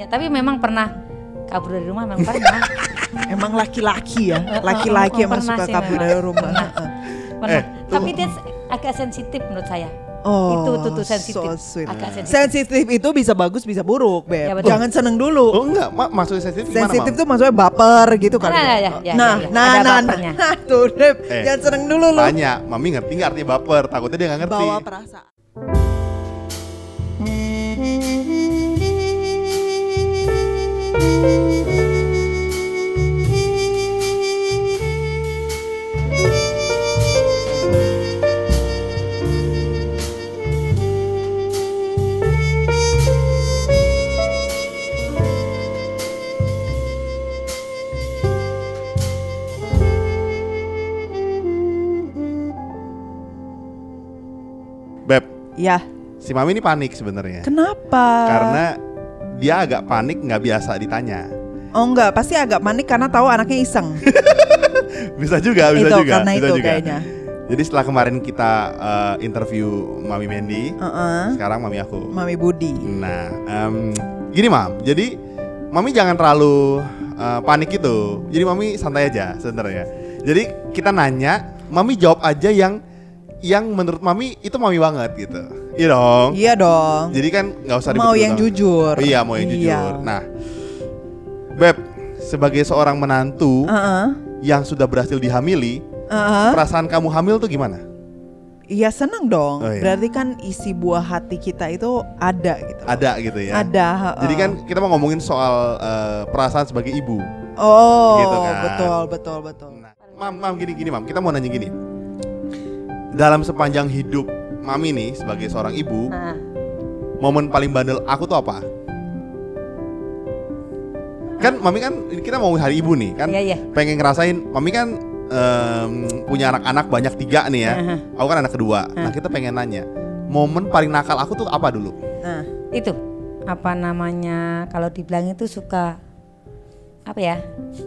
Ya, tapi memang pernah kabur dari rumah memang pernah. Emang laki-laki ya, Eh, laki-laki eh, emang pernah suka kabur dari rumah. Pernah. Eh, tapi dia agak sensitif menurut saya. Oh, itu tuh tuh sensitif. so sweet. Agak sensitif. Sensitif itu bisa bagus bisa buruk, Ya, Beb. betul. Jangan seneng dulu. Oh enggak, ma maksudnya sensitif gimana, Sensitif tuh maksudnya baper gitu kan. Nah, ya, ya, ya, nah, ya, ya. nah, Ada nah, nah, tuh, Beb. Eh, Jangan seneng dulu lu. Tanya, Mami ngerti nggak artinya baper? Takutnya dia nggak ngerti. Bawa perasaan. Beb, Ya, si Mami ini panik sebenarnya. kenapa? Karena dia agak panik nggak biasa ditanya. Oh enggak, pasti agak panik karena tahu anaknya iseng. Bisa juga, bisa itu juga. karena bisa itu juga. kayaknya. Jadi setelah kemarin kita eh, interview Mami Mandy, Heeh. sekarang Mami aku. Mami Budi. Nah, em, gini Mam, jadi Mami jangan terlalu eh, panik gitu. Jadi Mami santai aja sebenarnya. Jadi kita nanya, Mami jawab aja yang yang menurut Mami itu Mami banget gitu. Iya dong. Iya dong. Jadi kan nggak usah Mau yang banget. jujur. Oh, iya, mau yang Iya. jujur. Nah, Beb, sebagai seorang menantu Heeh. yang sudah berhasil dihamili, Heeh. perasaan kamu hamil tuh gimana? Iya seneng dong. Oh, iya. Berarti kan isi buah hati kita itu ada gitu. Ada gitu ya. Ada. heeh. Jadi kan kita mau ngomongin soal eh, perasaan sebagai ibu. Oh, gitu kan. betul betul betul. Nah, mam, mam gini gini mam, kita mau nanya gini. Dalam sepanjang hidup mami nih sebagai seorang ibu, Nah, momen paling bandel aku tuh apa? Kan mami kan kita mau hari ibu nih kan, Iya, iya. pengen ngerasain. Mami kan em, punya anak-anak banyak tiga nih ya. Aha. Aku kan anak kedua. Nah kita pengen nanya, momen paling nakal aku tuh apa dulu? Nah, itu apa namanya kalau dibilang itu suka apa ya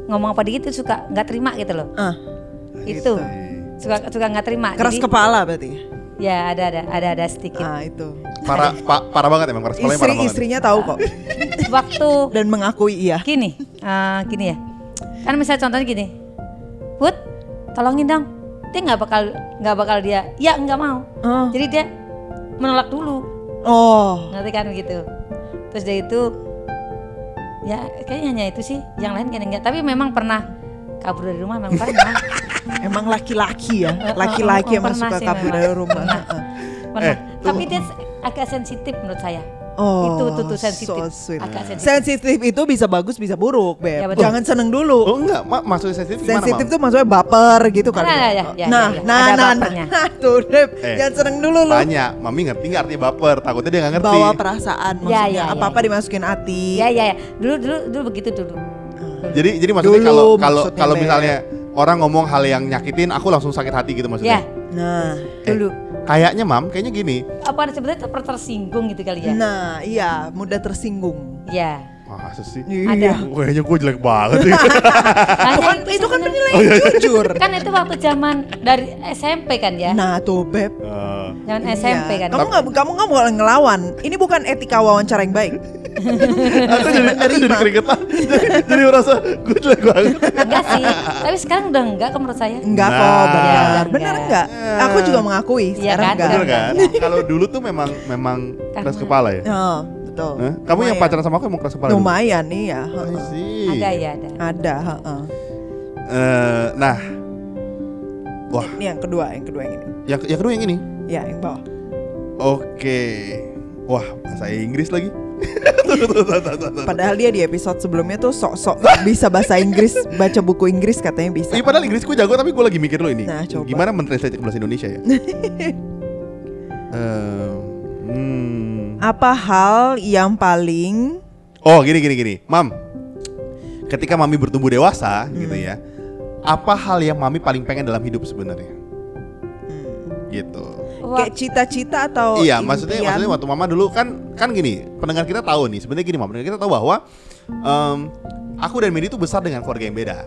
ngomong apa dikit itu suka nggak terima gitu loh ah, itu suka suka nggak terima keras Jadi, kepala berarti. ya ada ada ada ada sedikit Ah, itu. Parah, pa- parah banget emang keras kepalanya Istri banget. istrinya tahu kok waktu dan mengakui iya. gini eh, gini ya kan misalnya contohnya gini Put tolongin dong dia nggak bakal nggak bakal dia ya nggak mau Oh. jadi dia menolak dulu Oh. ngerti kan gitu terus dari itu ya kayaknya hanya itu sih yang lain kayaknya enggak tapi memang pernah kabur dari rumah memang pernah Emang laki-laki ya, Eh, laki-laki eh, emang pernah suka kabur dari rumah. Pernah. Eh, tapi dia agak sensitif menurut saya Oh, itu tuh tuh sensitif so sweet. agak sensitif Sensitif itu bisa bagus bisa buruk, Beb. Ya, betul. Jangan seneng dulu. Oh enggak, ma maksudnya sensitif gimana Sensitif tuh maksudnya baper gitu kan. Nah, ya, ya, ya, nah, ya, ya. nah, Ada nah, bapernya. nah, tuh, Beb. Eh, Jangan seneng dulu lu. Tanya, mami ngerti nggak artinya baper? Takutnya dia nggak ngerti. Bawa perasaan Ya, maksudnya. ya, ya, Apa-apa ya. dimasukin hati. ya ya ya dulu dulu dulu begitu dulu Jadi jadi maksudnya kalau kalau kalau misalnya orang ngomong hal yang nyakitin, aku langsung sakit hati gitu ya maksudnya. Nah, dulu Kayaknya mam, kayaknya gini. apa sebenarnya ter- tersinggung gitu kali ya nah, iya, mudah tersinggung. ya Masa sih? Ada. Kayaknya gue jelek banget. ya. Kan itu itu kan penilaian jujur. kan itu waktu zaman dari SMP kan ya Nah, tuh, Beb. Eh, zaman Iya. SMP kan Kamu nggak kamu nggak boleh ngelawan. Ini bukan etika wawancara yang baik. Aku jadi aku jadi keringetan. jadi, jadi merasa gue jelek banget. enggak sih tapi sekarang udah enggak ke menurut saya Enggak Nah. kok, benar. Ya, benar enggak. Aku juga mengakui Iya sekarang kan, enggak. Enggak, kan? enggak. Kalau dulu tuh memang memang keras kepala ya. Oh, betul. Hah? Kamu yang Lumayan. pacaran sama aku emang keras kepala dulu? Lumayan nih ya. See. ada ya ada Ada, heeh. Eh, nah, wah, Ini yang kedua, yang kedua yang ini. yang, yang kedua yang ini. Ya, yang bawah. Oke. Wah, bahasa Inggris lagi. Padahal dia di episode sebelumnya tuh sok-sok bisa bahasa Inggris, baca buku Inggris katanya bisa. Iya padahal Inggris gue jago tapi gue lagi mikir lo ini. Nah, coba. Gimana mentranslate ke bahasa Indonesia ya? Ehm, hmm. Apa hal yang paling Oh gini gini gini, Mam. Ketika Mami bertumbuh dewasa Hmm. gitu ya, apa hal yang Mami paling pengen dalam hidup sebenarnya? Gitu. Wah, kayak cita-cita atau iya, maksudnya impian? maksudnya waktu Mama dulu kan kan gini, pendengar kita tahu nih, sebenarnya gini, Mam, pendengar kita tahu bahwa em, aku dan Medi itu besar dengan keluarga yang beda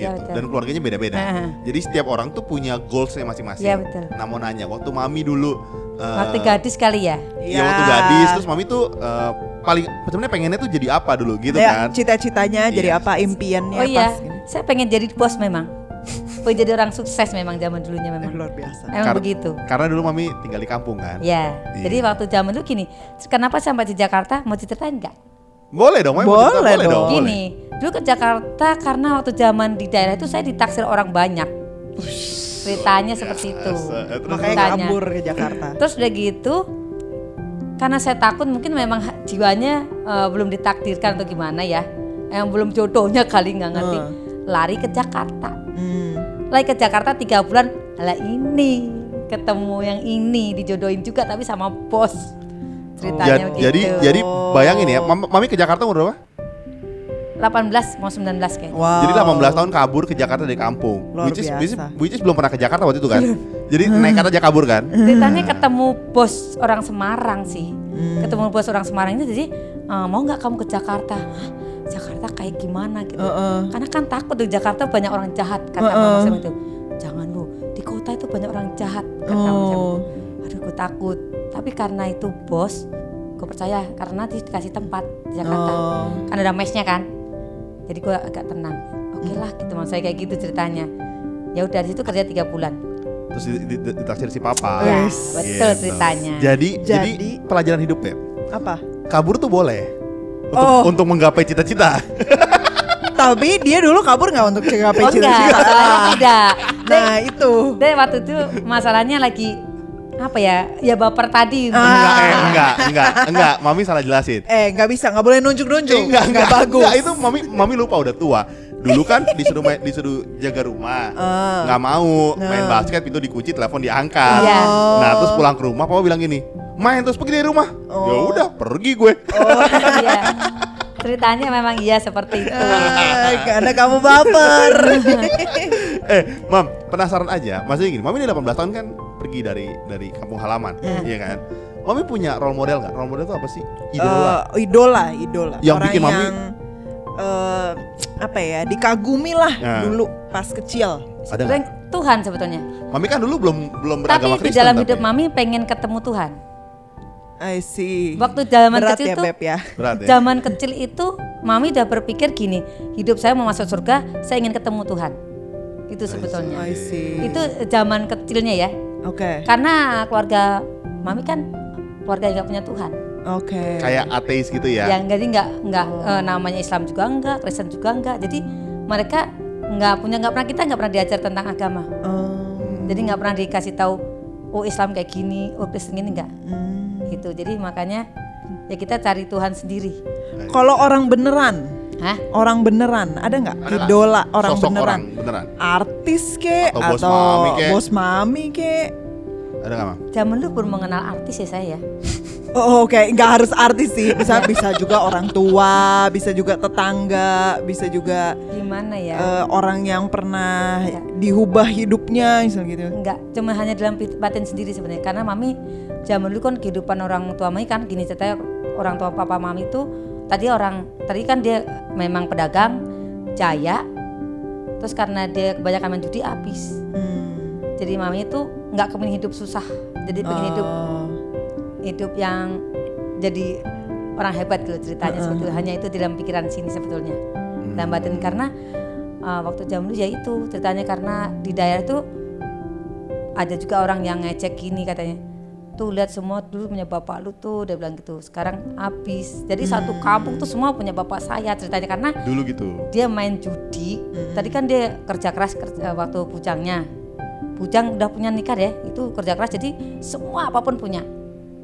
Iya, gitu. betul. Dan keluarganya beda-beda. Heeh. Jadi setiap orang tuh punya goalsnya masing-masing. Iya, betul. Nah mau nanya, waktu mami dulu eh, Waktu gadis kali ya. ya waktu gadis, terus mami tuh eh, paling sebenarnya pengennya tuh jadi apa dulu gitu Ya, kan? cita-citanya jadi Iya. apa impiannya Oh iya, pas gini. saya pengen jadi bos memang. Pengen jadi orang sukses memang zaman dulunya Eh, memang. luar biasa. Emang Kar- begitu. Karena dulu mami tinggal di kampung kan. Ya, Iya. jadi waktu zaman dulu gini, kenapa sampai di Jakarta mau diceritain nggak? Boleh dong, Mami mau cerita? Boleh boleh dong. Gini, dulu ke Jakarta karena waktu zaman di daerah itu saya ditaksir orang banyak. Ceritanya seperti itu. Eh, terus- Makanya Ceritanya. kabur ke Jakarta. Terus udah gitu, karena saya takut mungkin memang jiwanya eh, belum ditakdirkan atau gimana ya, yang belum jodohnya kali nggak ngerti, Hmm. lari ke Jakarta. Hmm. Lari ke Jakarta tiga bulan, lah ini ketemu yang ini dijodohin juga tapi sama bos. Ceritanya Ja- begitu. jadi jadi bayangin ya, Mam- mami ke Jakarta umur berapa? 18 mau 19 kayaknya. Wow. Jadi 18 tahun kabur ke Jakarta dari kampung. Luar which is, biasa. which is- which is belum pernah ke Jakarta waktu itu kan. Jadi nekat aja kabur kan. Ceritanya ketemu bos orang Semarang sih. Hmm. Ketemu bos orang Semarang itu jadi "Eh, mau nggak kamu ke Jakarta? Hah, Jakarta kayak gimana gitu. Heeh. Karena kan takut di Jakarta banyak orang jahat kata Heeh. mama saya itu. Jangan lu di kota itu banyak orang jahat kata mama saya Oh. itu. Aduh gue takut. Tapi karena itu bos, gue percaya karena dikasih tempat di Jakarta. Oh. Kan ada mesnya kan. Jadi gue agak tenang. Oke lah gitu maksud saya kayak gitu ceritanya. Ya udah di situ kerja tiga bulan. Terus di- di- di- ditaksir si papa. Ya, Yes. betul Gitu. ceritanya. Jadi, jadi Jadi- pelajaran hidup ya. Apa? Kabur tuh boleh. Untuk, Oh. untuk menggapai cita-cita. Tapi dia dulu kabur nggak untuk capai Oh enggak, cita-cita? masalahnya tidak. Nah itu. Dan waktu itu masalahnya lagi apa ya? Ya baper tadi. Ah. enggak, eh, enggak, enggak, enggak. Mami salah jelasin. Eh nggak bisa, nggak boleh nunjuk-nunjuk. Eh, enggak, enggak, bagus. enggak, itu mami mami lupa udah tua. Dulu kan disuruh main, disuruh jaga rumah, Ah. nggak mau main Nah. basket pintu dikunci telepon diangkat. Iya. Nah terus pulang ke rumah papa bilang gini, main terus pergi dari rumah. Ya udah pergi gue. Iya. Ceritanya memang iya seperti itu. Ah, karena kamu baper. eh, mam, penasaran aja. Maksudnya gini, mami ini 18 tahun kan pergi dari dari kampung halaman, iya kan? Mami punya role model nggak? Role model itu apa sih? Idola. Eh, idola, idola. Yang Orang bikin mami- yang eh, apa ya dikagumi lah Nah. dulu pas kecil. Ada Tuhan sebetulnya. Mami kan dulu belum belum Tapi beragama di Kristen. dalam tapi. hidup mami pengen ketemu Tuhan. I see. Waktu zaman Berat kecil ya tuh, Beb ya. Berat ya. zaman kecil itu mami udah berpikir gini, hidup saya mau masuk surga, saya ingin ketemu Tuhan. Itu sebetulnya. I see. Itu zaman kecilnya ya. Oke. Karena keluarga mami kan keluarga yang gak punya Tuhan. Oke. Kayak ateis gitu ya. Yang jadi nggak nggak eh, namanya Islam juga enggak, Kristen juga enggak. Jadi mereka nggak punya nggak pernah kita nggak pernah diajar tentang agama. Oh. Jadi nggak pernah dikasih tahu oh Islam kayak gini, oh Kristen gini enggak. Hmm. Gitu. Jadi makanya ya kita cari Tuhan sendiri. Kalau orang beneran, Hah? orang beneran ada nggak nggak? idola orang Sosok beneran? orang beneran. Artis ke Atau atau, bos mami kek? bos mami ke? Ada nggak mam? Zaman dulu belum mengenal artis ya saya. Oh, Oke, nggak harus artis sih. Bisa bisa juga orang tua, bisa juga tetangga, bisa juga Gimana ya? eh, orang yang pernah Iya. diubah hidupnya, misal gitu. Enggak, cuma hanya dalam batin sendiri sebenarnya. Karena mami zaman dulu kan kehidupan orang tua mami kan gini ceritanya orang tua papa mami itu tadi orang tadi kan dia memang pedagang jaya. Terus karena dia kebanyakan main judi habis. Hmm. Jadi mami itu nggak kepingin hidup susah. Jadi pengen hidup Oh. hidup yang jadi orang hebat gitu ceritanya sebetulnya hanya itu dalam pikiran sini sebetulnya dalam batin karena uh, waktu jam dulu ya itu ceritanya karena di daerah itu ada juga orang yang ngecek gini katanya tuh lihat semua dulu punya bapak lu tuh dia bilang gitu. Sekarang habis. Jadi satu kampung tuh semua punya bapak saya ceritanya karena Dulu gitu. dia main judi. Tadi kan dia kerja keras kerja, waktu bujangnya. Bujang udah punya nikah ya itu kerja keras. Jadi semua apa pun punya.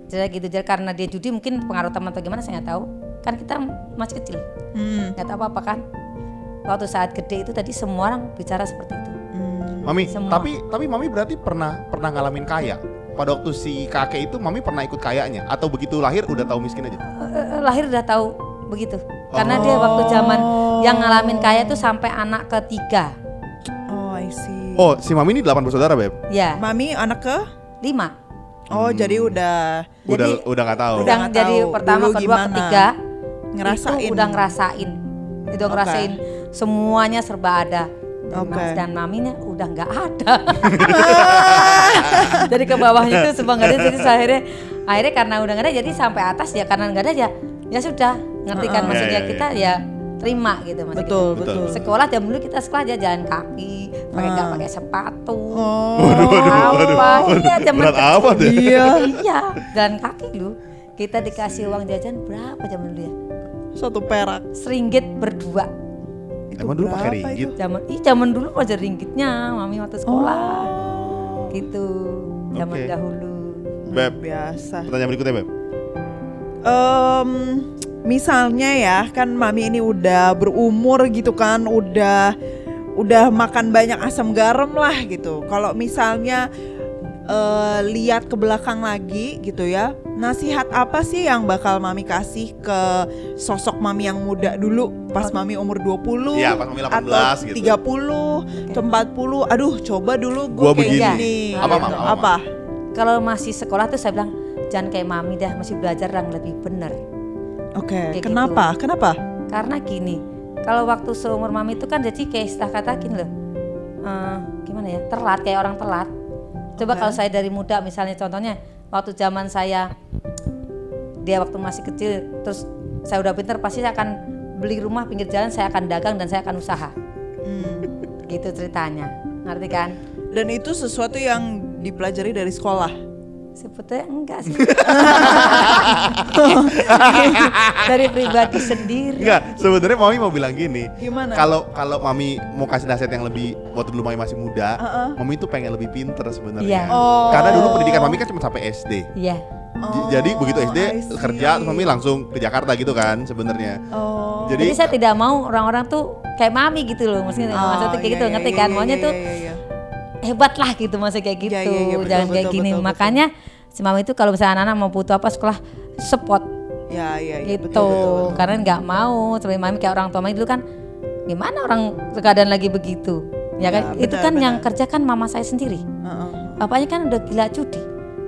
Jadi gitu jadi karena dia judi mungkin pengaruh teman atau gimana saya nggak tahu. Kan kita masih kecil. Hmm. nggak tahu apa apa kan. Waktu saat gede itu tadi semua orang bicara seperti itu. Hmm. Mami, Semua. tapi tapi mami berarti pernah pernah ngalamin kaya. Pada waktu si kakek itu mami pernah ikut kayanya atau begitu lahir udah tahu miskin aja? Eh, eh, lahir udah tahu begitu karena dia waktu zaman yang ngalamin kaya itu sampai anak ketiga Oh, I see. Oh, si mami ini 8 bersaudara, Beb. ya Mami anak ke? lima Oh, jadi udah Udah Jadi- udah nggak tahu. udah nggak jadi tahu pertama dulu kedua gimana. ketiga ngerasain. itu udah ngerasain itu Oke. ngerasain semuanya serba ada Dan, Oke. mas, dan maminya udah nggak ada. jadi ke bawahnya itu semua nggak ada. Jadi akhirnya akhirnya karena udah nggak ada jadi sampai atas ya karena nggak ada ya ya sudah ngerti kan Heeh. maksudnya Ya, ya, ya. kita ya terima gitu maksudnya Betul, gitu. betul. Sekolah jam dulu kita sekolah aja jalan kaki, pakai nggak pakai sepatu. Oh. apa? Iya, zaman ya? Iya. Iya, jalan kaki lu. Kita dikasih uang jajan berapa zaman dulu ya? Satu perak. Seringgit berdua. Itu Emang dulu pakai ringgit? Zaman ih zaman dulu aja ringgitnya, mami waktu sekolah. Oh. Gitu. Zaman Oke. dahulu. Beb, Biasa. pertanyaan berikutnya Beb. Em, misalnya ya kan mami ini udah berumur gitu kan udah udah makan banyak asam garam lah gitu kalau misalnya eh, lihat ke belakang lagi gitu ya nasihat apa sih yang bakal mami kasih ke sosok mami yang muda dulu pas mami umur 20 Iya, pas mami 18 atau gitu. 30 atau 40 aduh coba dulu Gua gue kayak begini. gini Apa, gitu. Mam? Apa, apa Kalau masih sekolah tuh saya bilang jangan kayak mami dah, masih belajar yang lebih benar. oke Kayak gitu. kenapa kenapa Karena gini, kalau waktu seumur mami itu kan jadi kayak istilah kata gini loh, eh, gimana ya, telat kayak orang telat. Coba Oke. kalau saya dari muda misalnya contohnya, waktu zaman saya dia waktu masih kecil, terus saya udah pinter pasti saya akan beli rumah pinggir jalan, saya akan dagang dan saya akan usaha. Hmm. Gitu ceritanya, ngerti kan? Dan itu sesuatu yang dipelajari dari sekolah. Sebetulnya enggak sih. dari pribadi sendiri. Enggak, sebenarnya mami mau bilang gini. Gimana? Kalau kalau mami mau kasih nasihat yang lebih waktu dulu mami masih muda, Heeh. mami itu pengen lebih pinter sebenarnya. Iya. Oh. Karena dulu pendidikan mami kan cuma sampai SD. Iya. J- Jadi begitu SD see. kerja terus mami langsung ke Jakarta gitu kan sebenarnya. Oh. Jadi, Jadi saya tidak mau orang-orang tuh kayak mami gitu loh, maksudnya Oh, maksudnya kayak iya, gitu, iya, ngerti iya, kan? iya, Maunya iya, tuh iya, iya. Hebat lah gitu, maksudnya kayak gitu, Iya, iya, iya, betul, jangan kayak betul, gini. betul, betul. Makanya si mami itu kalau misalnya anak-anak mau butuh apa sekolah support Ya, ya, ya, gitu, betul, betul, betul. karena nggak mau seperti mami kayak orang tua mami dulu kan, gimana orang keadaan lagi begitu, ya kan? Ya, itu benar, kan yang benar. kerja kan mama saya sendiri, Heeh. bapaknya kan udah gila judi.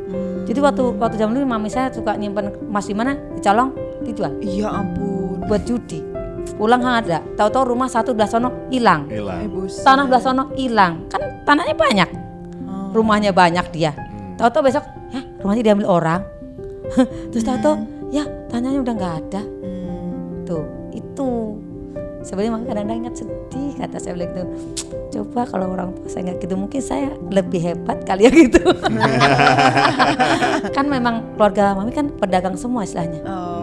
Hmm. Jadi waktu waktu zaman dulu mami saya suka nyimpen emas di mana dicolong dijual Iya ampun. buat judi. Pulang kan ada, tahu-tahu rumah satu belah sono hilang. hilang. Eh, tanah belah sono hilang kan tanahnya banyak Oh. rumahnya banyak dia Hmm. tahu-tahu besok ya rumahnya diambil orang terus tahu-tahu ya tanahnya udah nggak ada Hmm. tuh itu sebenarnya makanya kadang-kadang ingat sedih kata saya bilang gitu coba kalau orang tua saya nggak gitu mungkin saya lebih hebat kali ya gitu kan memang keluarga mami kan pedagang semua istilahnya Oh.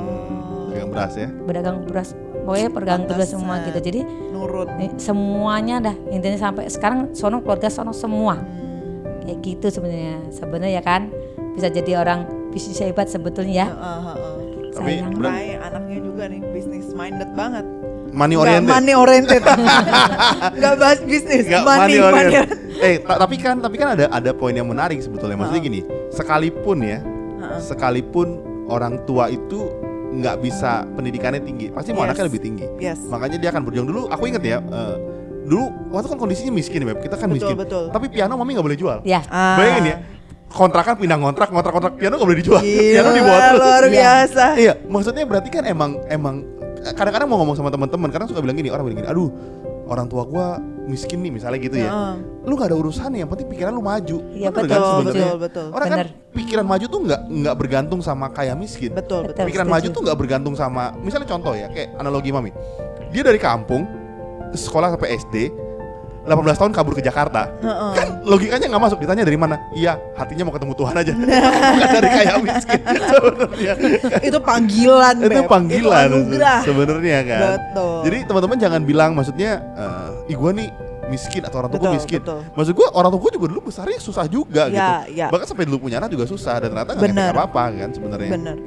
Beras ya. pedagang beras pokoknya pedagang beras semua gitu jadi Nurut. eh, semuanya dah intinya sampai sekarang sono keluarga sono semua Hmm. kayak gitu sebenarnya sebenarnya kan bisa jadi orang bisnis hebat sebetulnya ya Heeh, heeh. Tapi sayang anaknya juga nih business minded banget. Money oriented. money oriented. Gak bahas bisnis, Nggak money, money money. oriented. Eh, ta- tapi kan tapi kan ada ada poin yang menarik sebetulnya. Maksudnya gini, sekalipun ya, Heeh. sekalipun orang tua itu nggak bisa pendidikannya tinggi, pasti mau Yes. anaknya lebih tinggi. Yes. Makanya dia akan berjuang dulu. Aku inget ya, eh, dulu waktu kan kondisinya miskin ya, Beb. Kita kan Betul, miskin. betul. Tapi piano mami nggak boleh jual. ya Ah. Bayangin ya, kontrakan pindah kontrak, kontrak kontrak piano nggak boleh dijual. piano Gila, dibawa terus. luar Iya. biasa. Iya, maksudnya berarti kan emang emang kadang-kadang mau ngomong sama teman-teman, kadang suka bilang gini, orang bilang gini, aduh orang tua gua miskin nih misalnya gitu ya. Heeh. Lu gak ada urusan yang penting pikiran lu maju. Iya, betul, kan betul, betul. Orang Bener. kan pikiran maju tuh nggak nggak bergantung sama kaya miskin. Betul, betul. Betul. Pikiran setuju. maju tuh nggak bergantung sama, misalnya contoh ya, kayak analogi mami. Dia dari kampung sekolah sampai SD, 18 tahun kabur ke Jakarta. Heeh. Kan logikanya nggak masuk. Ditanya dari mana? Iya, hatinya mau ketemu Tuhan aja. Bukan dari kaya miskin. Itu panggilan, itu Beb. panggilan Itu anugerah. sebenarnya kan. Betul. Jadi teman-teman jangan bilang maksudnya eh ih gua nih miskin atau orang tua miskin. betul. Maksud gua orang tua juga dulu besarnya susah juga Ya, gitu. ya. Bahkan sampai dulu punya anak juga susah dan ternyata nggak apa-apa kan sebenarnya. Bener.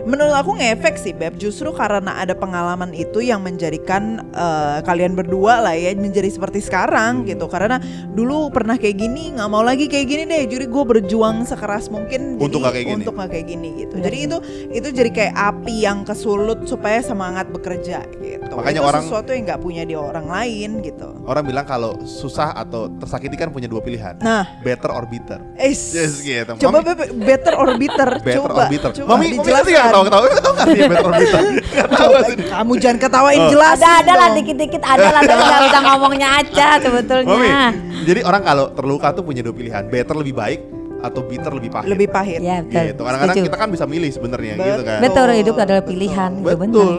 Menurut aku ngefek sih Beb Justru karena ada pengalaman itu yang menjadikan eh, Kalian berdua lah ya Menjadi seperti sekarang Hmm. gitu Karena dulu pernah kayak gini nggak mau lagi kayak gini deh Jadi gue berjuang sekeras mungkin Untuk jadi, nggak kayak gini. Untuk nggak kayak gini gitu Bener. Jadi itu itu jadi kayak api yang kesulut Supaya semangat bekerja gitu Makanya Itu orang- sesuatu yang nggak punya di orang lain gitu Orang bilang kalau susah atau tersakiti kan punya dua pilihan. Nah Better or bitter. es, Yes, gitu. Coba Mami- Beb, better or bitter Better Coba, or bitter. coba Mami, mami nggak ketawa-ketawa. Beb tahu nggak artinya metropolitan? Nggak tahu sih. kamu jangan ketawain Oh. jelas. Ada ada lah dikit-dikit ada lah tapi nggak bisa ngomongnya aja Mami, sebetulnya. jadi orang kalau terluka tuh punya dua pilihan, better lebih baik atau bitter lebih pahit. Lebih pahit. Ya betul. Gitu. Kadang-kadang Setuju. kita kan bisa milih sebenarnya gitu kan. Betul hidup Betul, adalah betul. pilihan. itu benar. Betul.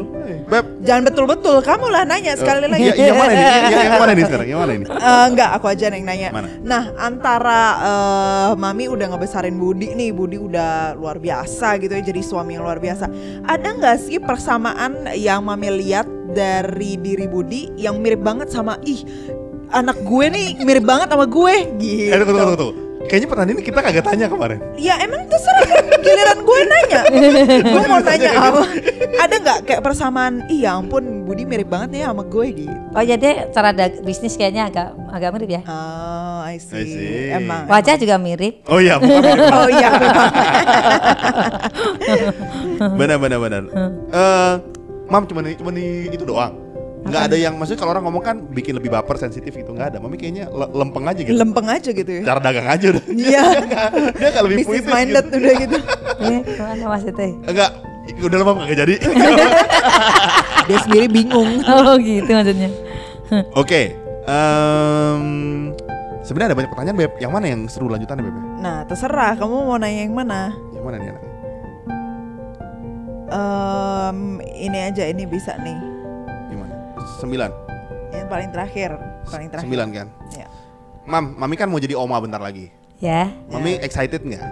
Beb, Jangan betul-betul, kamu lah nanya sekali lagi. Iya, yang mana ini? Yang, yang mana ini sekarang? Yang mana ini? Eh, enggak, aku aja yang nanya. Mana? Nah, antara eh, Mami udah ngebesarin Budi nih, Budi udah luar biasa gitu ya, jadi suami yang luar biasa. Ada nggak sih persamaan yang Mami lihat dari diri Budi yang mirip banget sama ih anak gue nih mirip banget sama gue gitu. Eh, tunggu, tunggu, tunggu. Kayaknya pertanyaan ini kita kagak tanya kemarin. Ya emang terserah giliran gue nanya. gue mau nanya apa? Ada nggak kayak persamaan? Iya ampun, Budi mirip banget ya sama gue gitu. Oh jadi cara dag- bisnis kayaknya agak agak mirip ya. Oh, I see. I see. Emang. Wajah juga mirip. Oh iya. Oh iya benar benar benar. Eh, mam cuma cuma itu doang. Nggak ada yang maksudnya kalau orang ngomong kan bikin lebih baper sensitif gitu nggak ada. Mami kayaknya le- lempeng aja gitu. Lempeng aja gitu ya. Cara dagang aja udah. Iya. Dia nggak lebih puitis minded gitu. udah gitu. Gimana maksudnya? Enggak, udah lama nggak jadi. Dia sendiri bingung. Oh gitu maksudnya. Oke, em, sebenarnya ada banyak pertanyaan beb. Yang mana yang seru lanjutannya beb? Nah, terserah kamu mau nanya yang mana. Yang mana nih anaknya? Em, ini aja ini bisa nih. Sembilan. Yang paling terakhir, paling terakhir. Sembilan kan? Ya. Mam, mami kan mau jadi oma bentar lagi. Ya Mami excited nggak?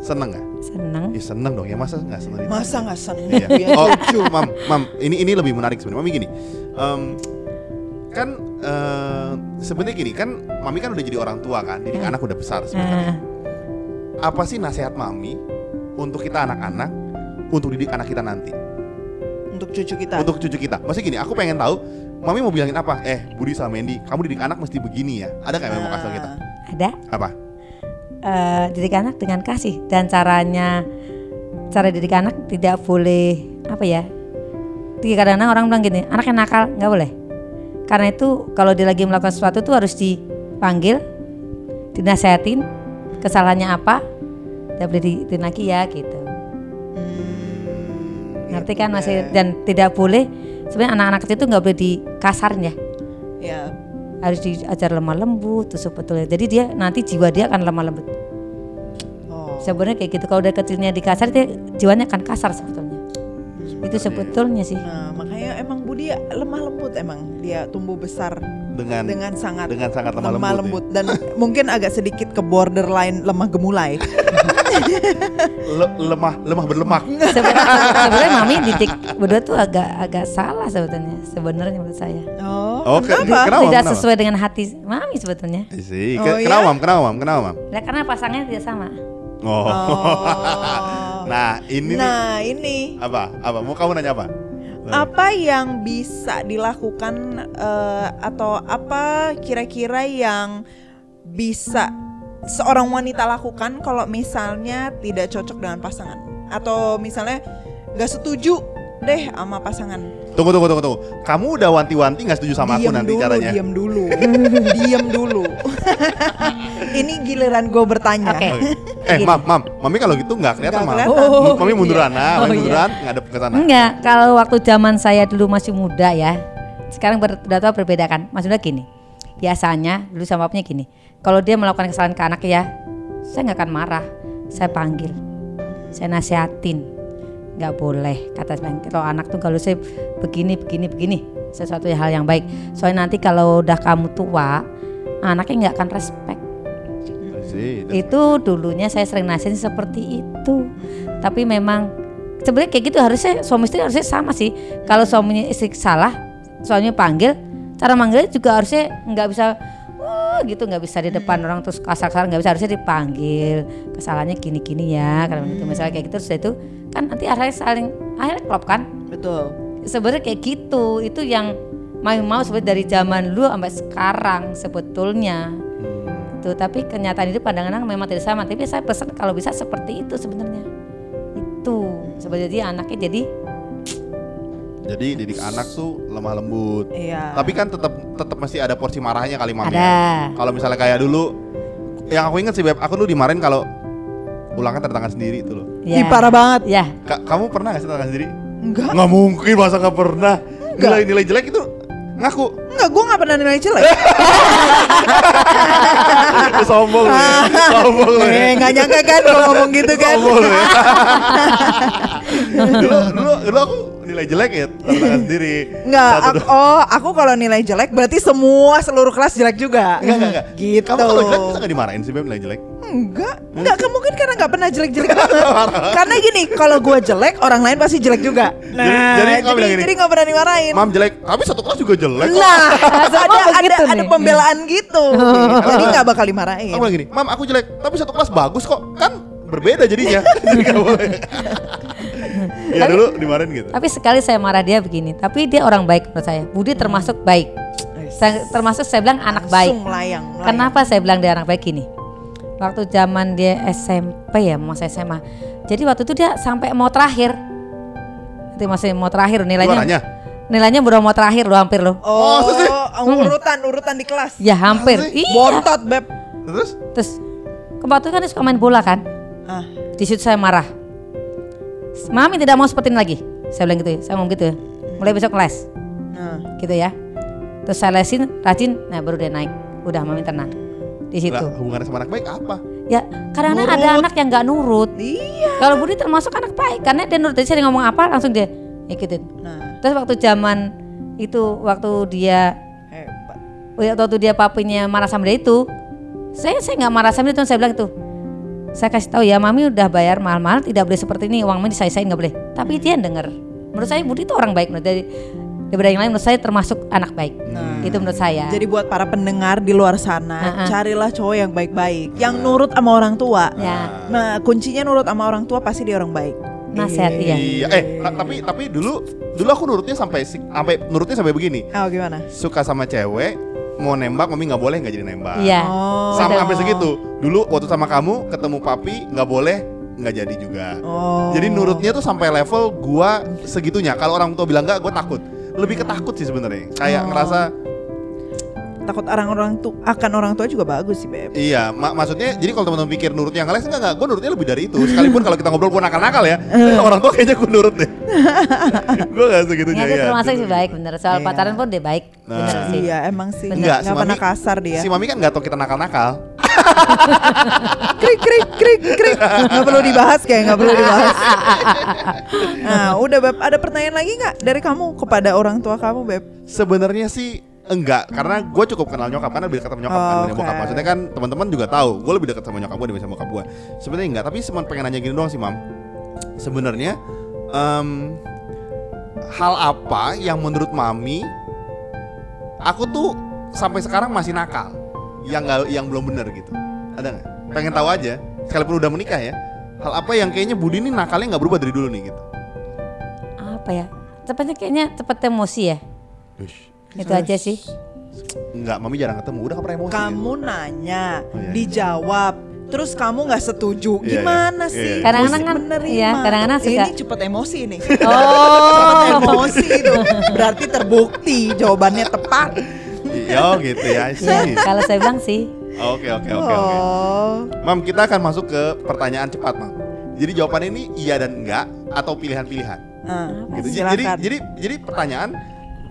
Seneng nggak? seneng. Ya seneng dong ya masa nggak seneng? Masa nggak seneng? Iya. Biar Oh, mam, mam, ini ini lebih menarik sebenarnya. Mami gini, em, kan eh, sebenarnya gini kan, mami kan udah jadi orang tua kan, jadi anak udah besar sebenarnya. Nah, Apa sih nasihat mami untuk kita anak-anak, untuk didik anak kita nanti, Untuk cucu kita. untuk cucu kita? Maksudnya gini, aku pengen tahu, mami mau bilangin apa? Eh, Budi sama Mendy, kamu didik anak mesti begini ya. Ada nggak yang mau kasih kita? ada Apa? eh, didik anak dengan kasih dan caranya cara didik anak tidak boleh apa ya? Kadang-kadang orang bilang gini, anak yang nakal nggak boleh. Karena itu kalau dia lagi melakukan sesuatu tuh harus dipanggil, dinasehatin, kesalahannya apa, tidak boleh diikutin lagi ya gitu. Hmm, Ngerti kan masih dan tidak boleh sebenarnya anak-anak kecil itu nggak boleh dikasarin ya. Ya. Harus diajar lemah lembut tuh sebetulnya. Jadi dia nanti jiwa dia akan lemah lembut. Oh. Sebenarnya kayak gitu kalau udah kecilnya dikasar dia jiwanya akan kasar sebetulnya. Itu sebetulnya sih. Nah, makanya emang Budi lemah lembut emang dia tumbuh besar Dengan dengan sangat dengan sangat lemah, lemah lembut. lembut dan mungkin agak sedikit ke borderline lemah gemulai. ya. Le- lemah lemah berlemak. Sebenarnya mami didik berdua tuh agak agak salah sebetulnya. Sebenarnya menurut saya. Oh, Oh, ke- kenapa? kenapa? tidak kenapa? sesuai dengan hati mami sebetulnya. I see. Oh, Ke- ya? Kenapa mam? Kenapa mam? Kenapa mam? Ya, karena pasangannya tidak sama. Oh. Oh. nah ini nih, Nah, ini apa? Apa? Mau kamu nanya apa? Apa yang bisa dilakukan eh, atau apa kira-kira yang bisa seorang wanita lakukan kalau misalnya tidak cocok dengan pasangan atau misalnya nggak setuju deh sama pasangan. Tunggu tunggu tunggu tunggu. Kamu udah wanti-wanti nggak setuju sama aku Diem nanti dulu, caranya? Diam dulu, diam dulu. Ini giliran gue bertanya. Oke. Eh, Gini. mam, mam, mami kalau gitu nggak kelihatan, Nggak mam. kelihatan. Oh, mami munduran, iya. nah, Oh, mami iya. munduran, ngadep ke sana. Enggak, kalau waktu zaman saya dulu masih muda ya. Sekarang ber, udah tahu berbeda kan. Maksudnya gini. Biasanya dulu sama bapaknya gini. Kalau dia melakukan kesalahan ke anak ya, saya nggak akan marah. Saya panggil. Saya nasihatin. Nggak boleh kata saya. Kalau anak tuh kalau saya begini begini begini sesuatu hal yang baik. Soalnya nanti kalau udah kamu tua, anaknya nggak akan respect. Itu dulunya saya sering nasihatin seperti itu. Tapi memang sebenarnya kayak gitu harusnya suami istri harusnya sama sih. Kalau suaminya istri salah suaminya panggil cara manggilnya juga harusnya nggak bisa wah gitu nggak bisa di depan orang terus kasar-kasar nggak bisa harusnya dipanggil kesalahannya gini-gini ya kalau gitu. Misalnya kayak gitu terus itu kan nanti akhirnya saling akhirnya klop kan? Betul. sebenarnya kayak gitu itu yang mau mau sebenarnya dari zaman dulu sampai sekarang sebetulnya itu tapi kenyataan itu pandangan memang tidak sama tapi saya pesan kalau bisa seperti itu sebenarnya itu sebenarnya anaknya jadi Jadi didik anak tuh lemah lembut. Iya. Tapi kan tetap tetap masih ada porsi marahnya kali mami. ya. ada Kalau misalnya kayak dulu, yang aku inget sih beb, aku dulu dimarahin kalau ulangan tanda tangan sendiri itu loh. Ih, parah banget. Ya. Ka- kamu pernah gak sih tentang sendiri? Enggak. Nggak mungkin masa nggak pernah. Nilai nilai jelek itu ngaku. Enggak, gue gak pernah nilai jelek. Sombong lu ya. Sombong lu ya. eh, gak nyangka kan gue ngomong gitu kan. Sombong lu ya. dulu dulu dulu aku nilai jelek ya tentang sendiri. Enggak, aku, oh aku kalau nilai jelek berarti semua seluruh kelas jelek juga. Enggak, enggak, enggak. Gitu. Kamu kalau jelek bisa gak dimarahin sih Beb nilai jelek? Enggak, enggak kamu mungkin karena nggak pernah jelek-jelek banget. karena gini, kalau gue jelek, orang lain pasti jelek juga. Nah, Jadi- jadi bilang gini, jadi nggak pernah dimarahin. Mam jelek, tapi satu kelas juga jelek kok. Nah, ada ada begitu ada nih. pembelaan gitu. jadi nggak bakal dimarahin. Aku gini, Mam aku jelek, tapi satu kelas bagus kok. Kan berbeda jadinya. Jadi boleh. ya dulu dimarahin gitu. Tapi sekali saya marah dia begini, tapi dia orang baik menurut saya. Budi termasuk baik. Saya, termasuk saya bilang anak baik. Langsung melayang, melayang. Kenapa saya bilang dia anak baik gini? Waktu zaman dia SMP ya, masa SMA. Jadi waktu itu dia sampai mau terakhir. Itu masih mau terakhir nilainya. Juaranya? Nilainya udah mau terakhir loh hampir loh. Oh, urutan urutan di kelas. Ya hampir. Iya. Bontot beb. Terus? Terus kebetulan kan dia suka main bola kan. Ah, Di situ saya marah. Mami tidak mau seperti ini lagi. Saya bilang gitu ya. Saya ngomong gitu ya. Mulai besok les. nah. Gitu ya. Terus saya lesin, rajin, nah baru dia naik. Udah mami tenang. Di situ. Lah, hubungannya sama anak baik apa? Ya, karena Nurut. ada anak yang nggak nurut. Iya. Kalau Budi termasuk anak baik karena dia nurut. Jadi saya ngomong apa langsung dia ikutin. Nah, Terus waktu zaman itu waktu dia hebat. waktu dia papinya marah sama dia itu, saya saya nggak marah sama dia tuh saya bilang itu. Saya kasih tahu ya, mami udah bayar mahal-mahal, tidak boleh seperti ini, uang mami disai-sain nggak boleh. Tapi dia yang denger. Menurut saya Budi itu orang baik menurut dari daripada yang lain menurut saya termasuk anak baik. Itu menurut saya. Jadi buat para pendengar di luar sana, Uh-uh. carilah cowok yang baik-baik, yang nurut sama orang tua. ya, Nah, kuncinya nurut sama orang tua pasti dia orang baik. Nasihat iya. Iya. Eh, ta- tapi tapi dulu dulu aku nurutnya sampai si- sampai nurutnya sampai begini. Oh, gimana? Suka sama cewek, mau nembak, mami nggak boleh nggak jadi nembak. Iya. Oh. Sama sampai segitu. Dulu waktu sama kamu ketemu papi nggak boleh nggak jadi juga. Oh. Jadi nurutnya tuh sampai level gua segitunya. Kalau orang tua bilang nggak, gua takut. Lebih ketakut sih sebenarnya. Kayak Oh. ngerasa takut orang-orang tuh akan orang tua juga bagus sih, Beb. Iya, mak maksudnya jadi kalau teman-teman pikir nurutnya yang les enggak enggak, gue nurutnya lebih dari itu. Sekalipun kalau kita ngobrol gue nakal-nakal ya, orang tua kayaknya gue nurut deh. gue gak segitunya Ya, dia ya. termasuk sih baik bener. Soal Iya. pacaran pun dia baik. bener Nah. sih. Iya, emang sih. Enggak, Nggak pernah kasar dia. Si Mami kan nggak tahu kita nakal-nakal. krik krik krik krik. Nggak perlu dibahas kayak nggak perlu dibahas. Nah, udah Beb, ada pertanyaan lagi nggak dari kamu kepada orang tua kamu, Beb? Sebenarnya sih enggak, karena gue cukup kenal nyokap karena lebih dekat sama nyokap kan Oh, dibanding oke. bokap. Maksudnya kan teman-teman juga tahu, gue lebih dekat sama nyokap gue dibanding sama bokap gue. Sebenarnya enggak, tapi cuma pengen nanya gini doang sih, Mam. Sebenarnya em, hal apa yang menurut Mami aku tuh sampai sekarang masih nakal, yang nggak yang belum bener gitu. Ada nggak? Pengen tahu aja, sekalipun udah menikah ya. Hal apa yang kayaknya Budi ini nakalnya nggak berubah dari dulu nih gitu? Apa ya? Cepatnya kayaknya cepet emosi ya. Itu aja sih. Enggak, Mami jarang ketemu, udah pernah emosi. ya? Kamu nanya, Oh, iya. dijawab, terus kamu nggak setuju, Iya, gimana iya. sih? Iya. Kadang-kadang kan- menerima. iya, kadang-kadang suka- Ini cepet emosi nih. Oh. emosi itu berarti terbukti jawabannya tepat. Iya oh, gitu ya. Ya, see. kalau saya bilang sih. Oke oke oke oke. Oh. Mam kita akan masuk ke pertanyaan cepat mam. Jadi jawabannya ini iya dan enggak atau pilihan-pilihan. Nah, Gitu. Silakan. Jadi jadi jadi pertanyaan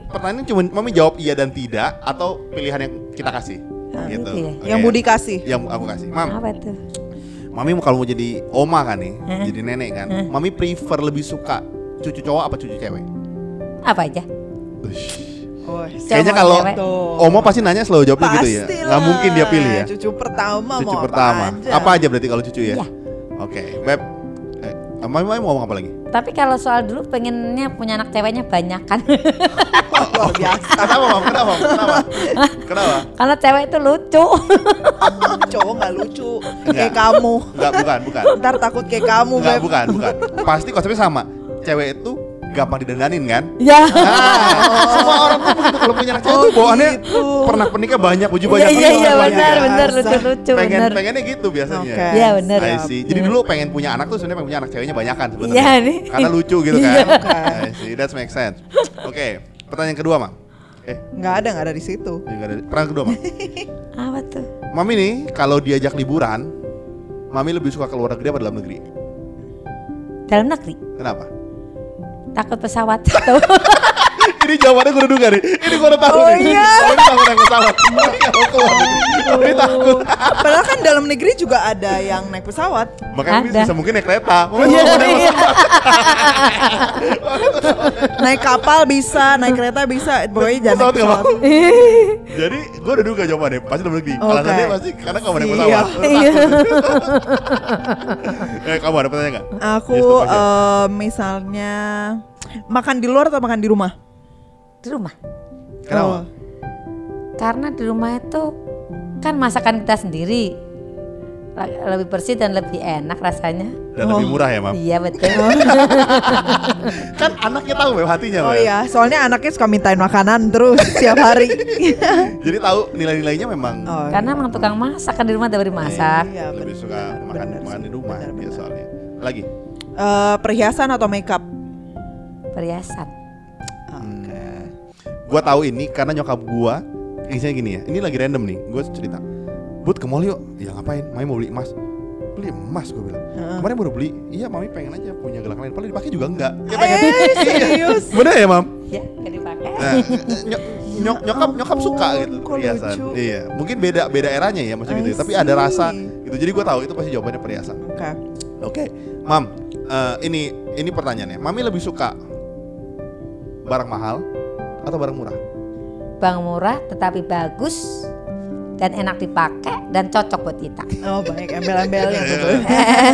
pertanyaan cuma mami jawab iya dan tidak atau pilihan yang kita kasih. Ah, gitu. ya. Oke. yang Budi kasih. Yang aku kasih. Mam, Apa tuh? mami mau kalau mau jadi oma kan nih, Hah? jadi nenek kan. Mami prefer lebih suka cucu cowok apa cucu cewek? Apa aja? Oh, Kayaknya kalau oma pasti nanya selalu jawabnya gitu ya. Pastilah. Nggak mungkin dia pilih ya. Cucu pertama cucu mau pertama. apa aja. Apa aja berarti kalau cucu ya? Iya. Oke, Beb. Mami, Mami mau ngomong apa lagi? Tapi kalau soal dulu pengennya punya anak ceweknya banyak kan. Luar biasa. Kenapa, Mam? Kenapa? Kenapa? Kenapa? Karena cewek itu lucu. Cowok nggak lucu Enggak. kayak kamu. Enggak, bukan, bukan. Ntar takut kayak kamu, Enggak, bukan, bukan. Pasti konsepnya sama. Cewek itu gampang didandanin kan? ya. Nah, semua orang tuh begitu kalau punya anak cewek Oh, tuh bawaannya gitu. pernah penikah banyak, baju Iya banyak. iya iya banyak. benar benar lucu lucu Pengen benar. pengennya gitu biasanya. Iya benar. I see. Jadi dulu pengen punya anak tuh sebenarnya pengen punya anak ceweknya banyakan sebenarnya. Iya, nih. Karena lucu gitu kan. Iya. I see. That makes sense. Oke, pertanyaan kedua, Mam. Eh, Nggak ada, nggak ada di situ. enggak ada. Pertanyaan kedua, Mam. Apa tuh? Mami nih kalau diajak liburan, Mami lebih suka ke luar negeri apa dalam negeri? dalam negeri. Kenapa? Takut pesawat jatuh. Ini jawabannya gue udah duga nih. Ini gue udah tahu Oh, nih. iya. Oh, ini takut naik pesawat. Oh, iya, mau keluar negeri. Oh, ini takut. Padahal kan dalam negeri juga ada yang naik pesawat. Makanya Ada. bisa mungkin naik kereta. Mami Iya, iya. Naik kapal bisa, naik kereta bisa. Pokoknya jangan Pesawat naik pesawat. mau. Jadi gue udah duga jawabannya. Pasti dalam negeri. Oke. Alasannya pasti karena kamu naik pesawat. Iya. Eh, kamu ada pertanyaan nggak? Aku Yes, eh, misalnya makan di luar atau makan di rumah? Di rumah. Kenapa? Oh. Karena di rumah itu kan masakan kita sendiri. Lebih bersih dan lebih enak rasanya. Dan lebih murah ya, Mam. Iya betul. Kan anaknya tahu Mem hatinya, Oh iya, soalnya anaknya suka mintain makanan terus setiap hari. Jadi tahu nilai-nilainya memang Oh, Karena emang tukang masak kan di rumah dari masak. Iya, lebih bener. suka makan Bener makan di rumah bener, dia bener. soalnya. Lagi. Eh, perhiasan atau makeup? Perhiasan. Gua tahu ini karena nyokap gua isinya gini ya. Ini lagi random nih. Gua cerita. Bud ke mall yuk. Ya ngapain? Mami mau beli emas. Beli emas gue bilang. Kemarin baru beli. Iya, Mami pengen aja punya gelang lain. Paling dipakai juga enggak. Ya pengen. Eh, serius? Bener ya, Mam? Ya, gak dipakai. Nah, nyok, nyok, nyokap nyokap suka gitu perhiasan. Iya, mungkin beda beda eranya ya maksudnya gitu. I Tapi ada rasa gitu. Jadi gua tahu itu pasti jawabannya perhiasan. Oke. Oke, Mam, eh, ini ini pertanyaannya. Mami lebih suka barang mahal atau barang murah? Bang murah tetapi bagus dan enak dipakai dan cocok buat kita. Oh baik, embel-embelnya betul.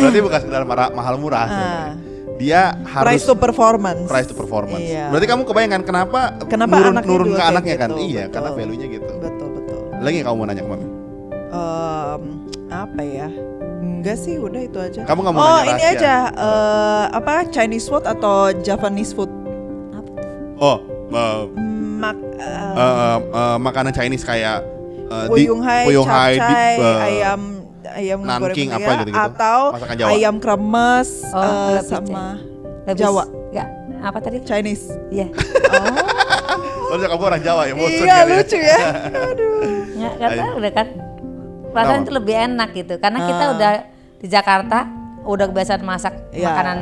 Berarti bukan sekedar marah- mahal murah. Ah. sebenarnya. Dia harus Price to performance. price to performance. Iya. Berarti kamu kebayangkan kenapa, Kenapa nurun anaknya nurun ke anaknya kan? gitu, Iya, betul. karena value-nya gitu. Betul betul. Lagi kamu mau nanya ke Mami? Em, apa ya? Enggak sih, udah itu aja. Kamu nggak mau oh, nanya ini rahasia? aja eh, apa Chinese food atau Japanese food? Apa? Oh, Mak eh, eh, eh, eh, makanan Chinese kayak eh, di- Fuyung Hai, Fuyung Hai, di- capcay, eh, ayam ayam Nanking goreng apa ya, gitu-gitu. atau Masakan Jawa. ayam kremes Oh, lebih sama Lebih- Jawa. Enggak, apa tadi? Chinese. Iya. Oh, Oh, kamu orang Jawa ya, iya ya. lucu ya. Aduh. Ya, kata udah kan perasaan itu lebih enak gitu karena kita Ah. udah di Jakarta udah kebiasaan masak Iya. makanan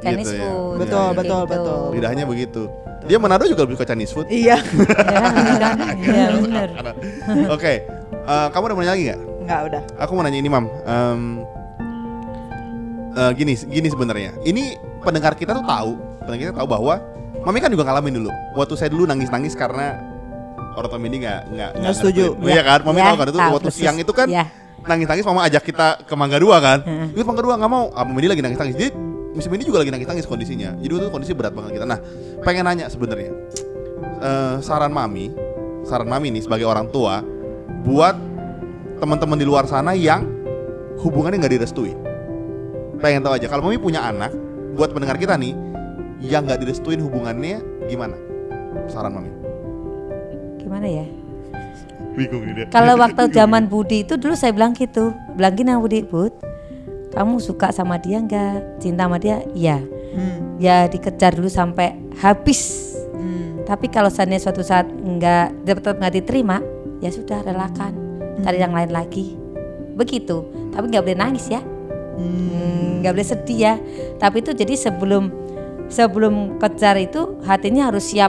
Chinese Gitu ya. food. Betul, kayak betul, gitu. betul. Lidahnya begitu. Dia Manado juga lebih suka Chinese food. Iya. Ya, Iya benar. Oke, eh, kamu udah mau nanya lagi nggak? Enggak udah. Aku mau nanya ini, Mam. Em, eh, gini, gini sebenarnya. Ini pendengar kita tuh tahu, pendengar kita tahu bahwa Mami kan juga ngalamin dulu. Waktu saya dulu nangis-nangis karena orang tua Mini nggak nggak Nggak setuju. Iya kan, Mami Ya, tahu kan itu tahu waktu persis. siang itu kan Ya. nangis-nangis Mama ajak kita ke Mangga Dua kan. Heeh. Ikut Mangga Dua nggak mau. Ah, Mini lagi nangis-nangis. Jadi Miss Mini juga lagi nangis-nangis kondisinya. Jadi itu kondisi berat banget kita. Nah, pengen nanya sebenarnya. Eh, saran Mami, saran Mami nih sebagai orang tua buat teman-teman di luar sana yang hubungannya nggak direstui. Pengen tahu aja kalau Mami punya anak, buat pendengar kita nih yang nggak direstuin hubungannya gimana? Saran Mami. Gimana ya? Bingung. Kalau waktu zaman Budi itu dulu saya bilang gitu, bilang gini sama Budi, Bud, kamu suka sama dia nggak? Cinta sama dia? Iya. Hmm. Ya dikejar dulu sampai habis. Hmm. Tapi kalau seandainya suatu saat nggak tetap nggak diterima, ya sudah relakan, cari yang lain lagi. Begitu. Tapi nggak boleh nangis ya, Hmm, nggak boleh sedih ya. Tapi itu jadi sebelum sebelum kejar itu hatinya harus siap.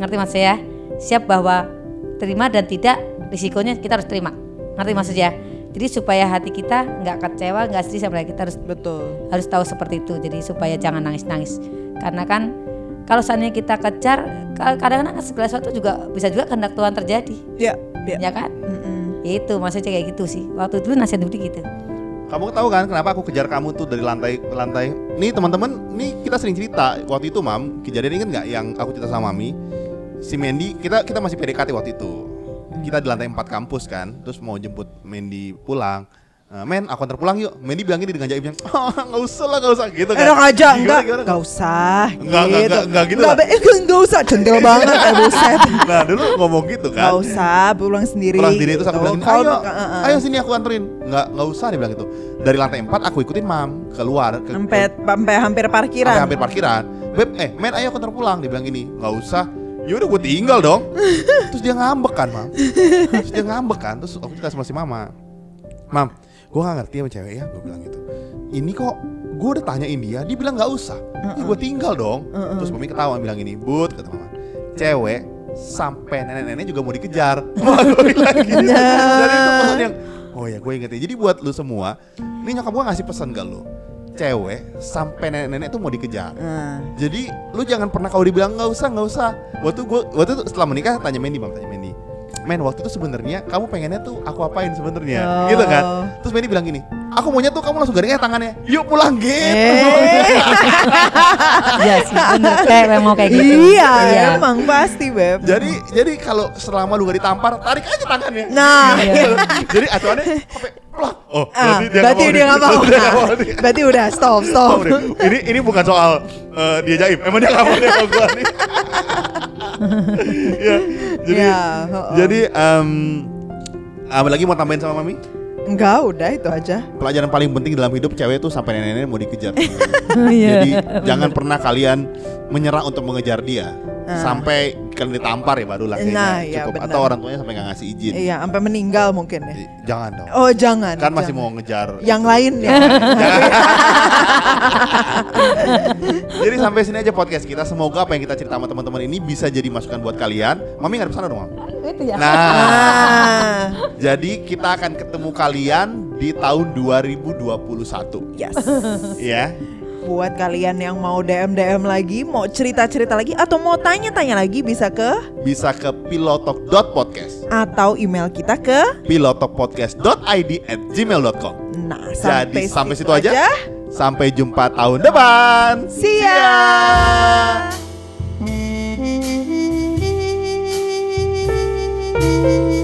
Ngerti mas ya? Siap bahwa terima dan tidak risikonya kita harus terima. Ngerti maksud ya? Jadi supaya hati kita nggak kecewa, nggak sedih sama kita harus Betul. harus tahu seperti itu jadi supaya jangan nangis-nangis karena kan kalau seandainya kita kejar ka- kadang-kadang segala sesuatu juga bisa juga kehendak Tuhan terjadi Ya, ya. ya kan Mm-mm. Ya itu maksudnya kayak gitu sih waktu dulu nasihat Budi gitu Kamu tahu kan kenapa aku kejar kamu tuh dari lantai ke lantai? Nih teman-teman, nih kita sering cerita waktu itu mam, kejadian inget nggak yang aku cerita sama Mami? Si Mandy, kita kita masih PDKT waktu itu. Kita di lantai 4 kampus kan, terus mau jemput Mandy pulang. Eh, men, aku antar pulang yuk. Mandy bilang gini dengan jaim bilang, oh, nggak usah lah, nggak usah gitu kan. Enak aja, Gimana, enggak, gimana? enggak usah. Enggak, enggak, enggak, enggak gitu Enggak, lah. enggak usah, centil banget, eh buset. Nah dulu ngomong gitu kan. Enggak usah, pulang sendiri. pulang sendiri terus aku gitu. bilang gini, ayo, enggak, uh, uh. ayo sini aku anterin. Nggak, nggak usah dia bilang gitu. Dari lantai 4 aku ikutin mam keluar ke, sampai sampai hampir parkiran. sampai hampir parkiran. Beb, eh men ayo aku antar pulang. Dia bilang gini, nggak usah. Ya udah gue tinggal dong. Terus dia ngambek kan mam. Terus dia ngambek kan. Terus aku cerita sama si mama. Mam, gue gak ngerti sama cewek ya. Gue bilang gitu. Ini kok gue udah tanyain dia, dia bilang nggak usah. Ya gue tinggal dong. Terus mami ketawa bilang gini, but kata mama, cewek sampai nenek-nenek juga mau dikejar. Gue bilang gitu. Jadi itu pesan yang, oh ya gue ingetin. Jadi buat lu semua, ini nyokap gue ngasih pesan ke lu, cewek sampai nenek-nenek tuh mau dikejar. Nah, Jadi lu jangan pernah kalau dibilang nggak usah nggak usah. Waktu gue waktu itu setelah menikah tanya Mandy bang tanya Mandy. Men waktu itu sebenarnya kamu pengennya tuh aku apain sebenarnya Oh. gitu kan? Terus Mandy bilang gini, aku maunya tuh kamu langsung garingnya tangannya, yuk pulang gitu. Eh. Iya sih bener kayak mau kayak gitu. iya, emang pasti beb. Jadi jadi kalau selama lu gak ditampar, tarik aja tangannya. Nah, Iya. jadi atuannya Oh, Ah, berarti dia nggak berarti mau dia nggak mau. Berarti dia nggak mau Nah, nih. berarti udah stop Oh, stop. ini ini bukan soal eh, dia jaim, emang dia nggak mau dia gua nih. ya, jadi Ya, oh, oh. jadi em apa lagi mau tambahin sama mami? Enggak, udah itu aja. Pelajaran paling penting dalam hidup cewek tuh sampai nenek-nenek mau dikejar. Iya. Jadi jangan pernah kalian menyerah untuk mengejar dia. Ah. Sampai kalian ditampar ya barulah kayaknya Nah, iya, cukup benar. atau orang tuanya sampai nggak ngasih izin. Iya, sampai meninggal mungkin ya. Jangan dong. Oh, jangan. kan masih jangan. mau ngejar. yang lain ya. Jadi sampai sini aja podcast kita. Semoga apa yang kita cerita sama teman-teman ini bisa jadi masukan buat kalian. Mami nggak pesan dong, Mam? Itu ya. Nah, Ah, jadi kita akan ketemu kalian di tahun 2021. yes. Ya buat kalian yang mau DM DM lagi, mau cerita cerita lagi, atau mau tanya tanya lagi bisa ke bisa ke pilotok.podcast atau email kita ke pilotokpodcast.id at gmail.com. Nah, sampai jadi sampai situ, aja. aja. Sampai jumpa tahun depan. See ya. See ya.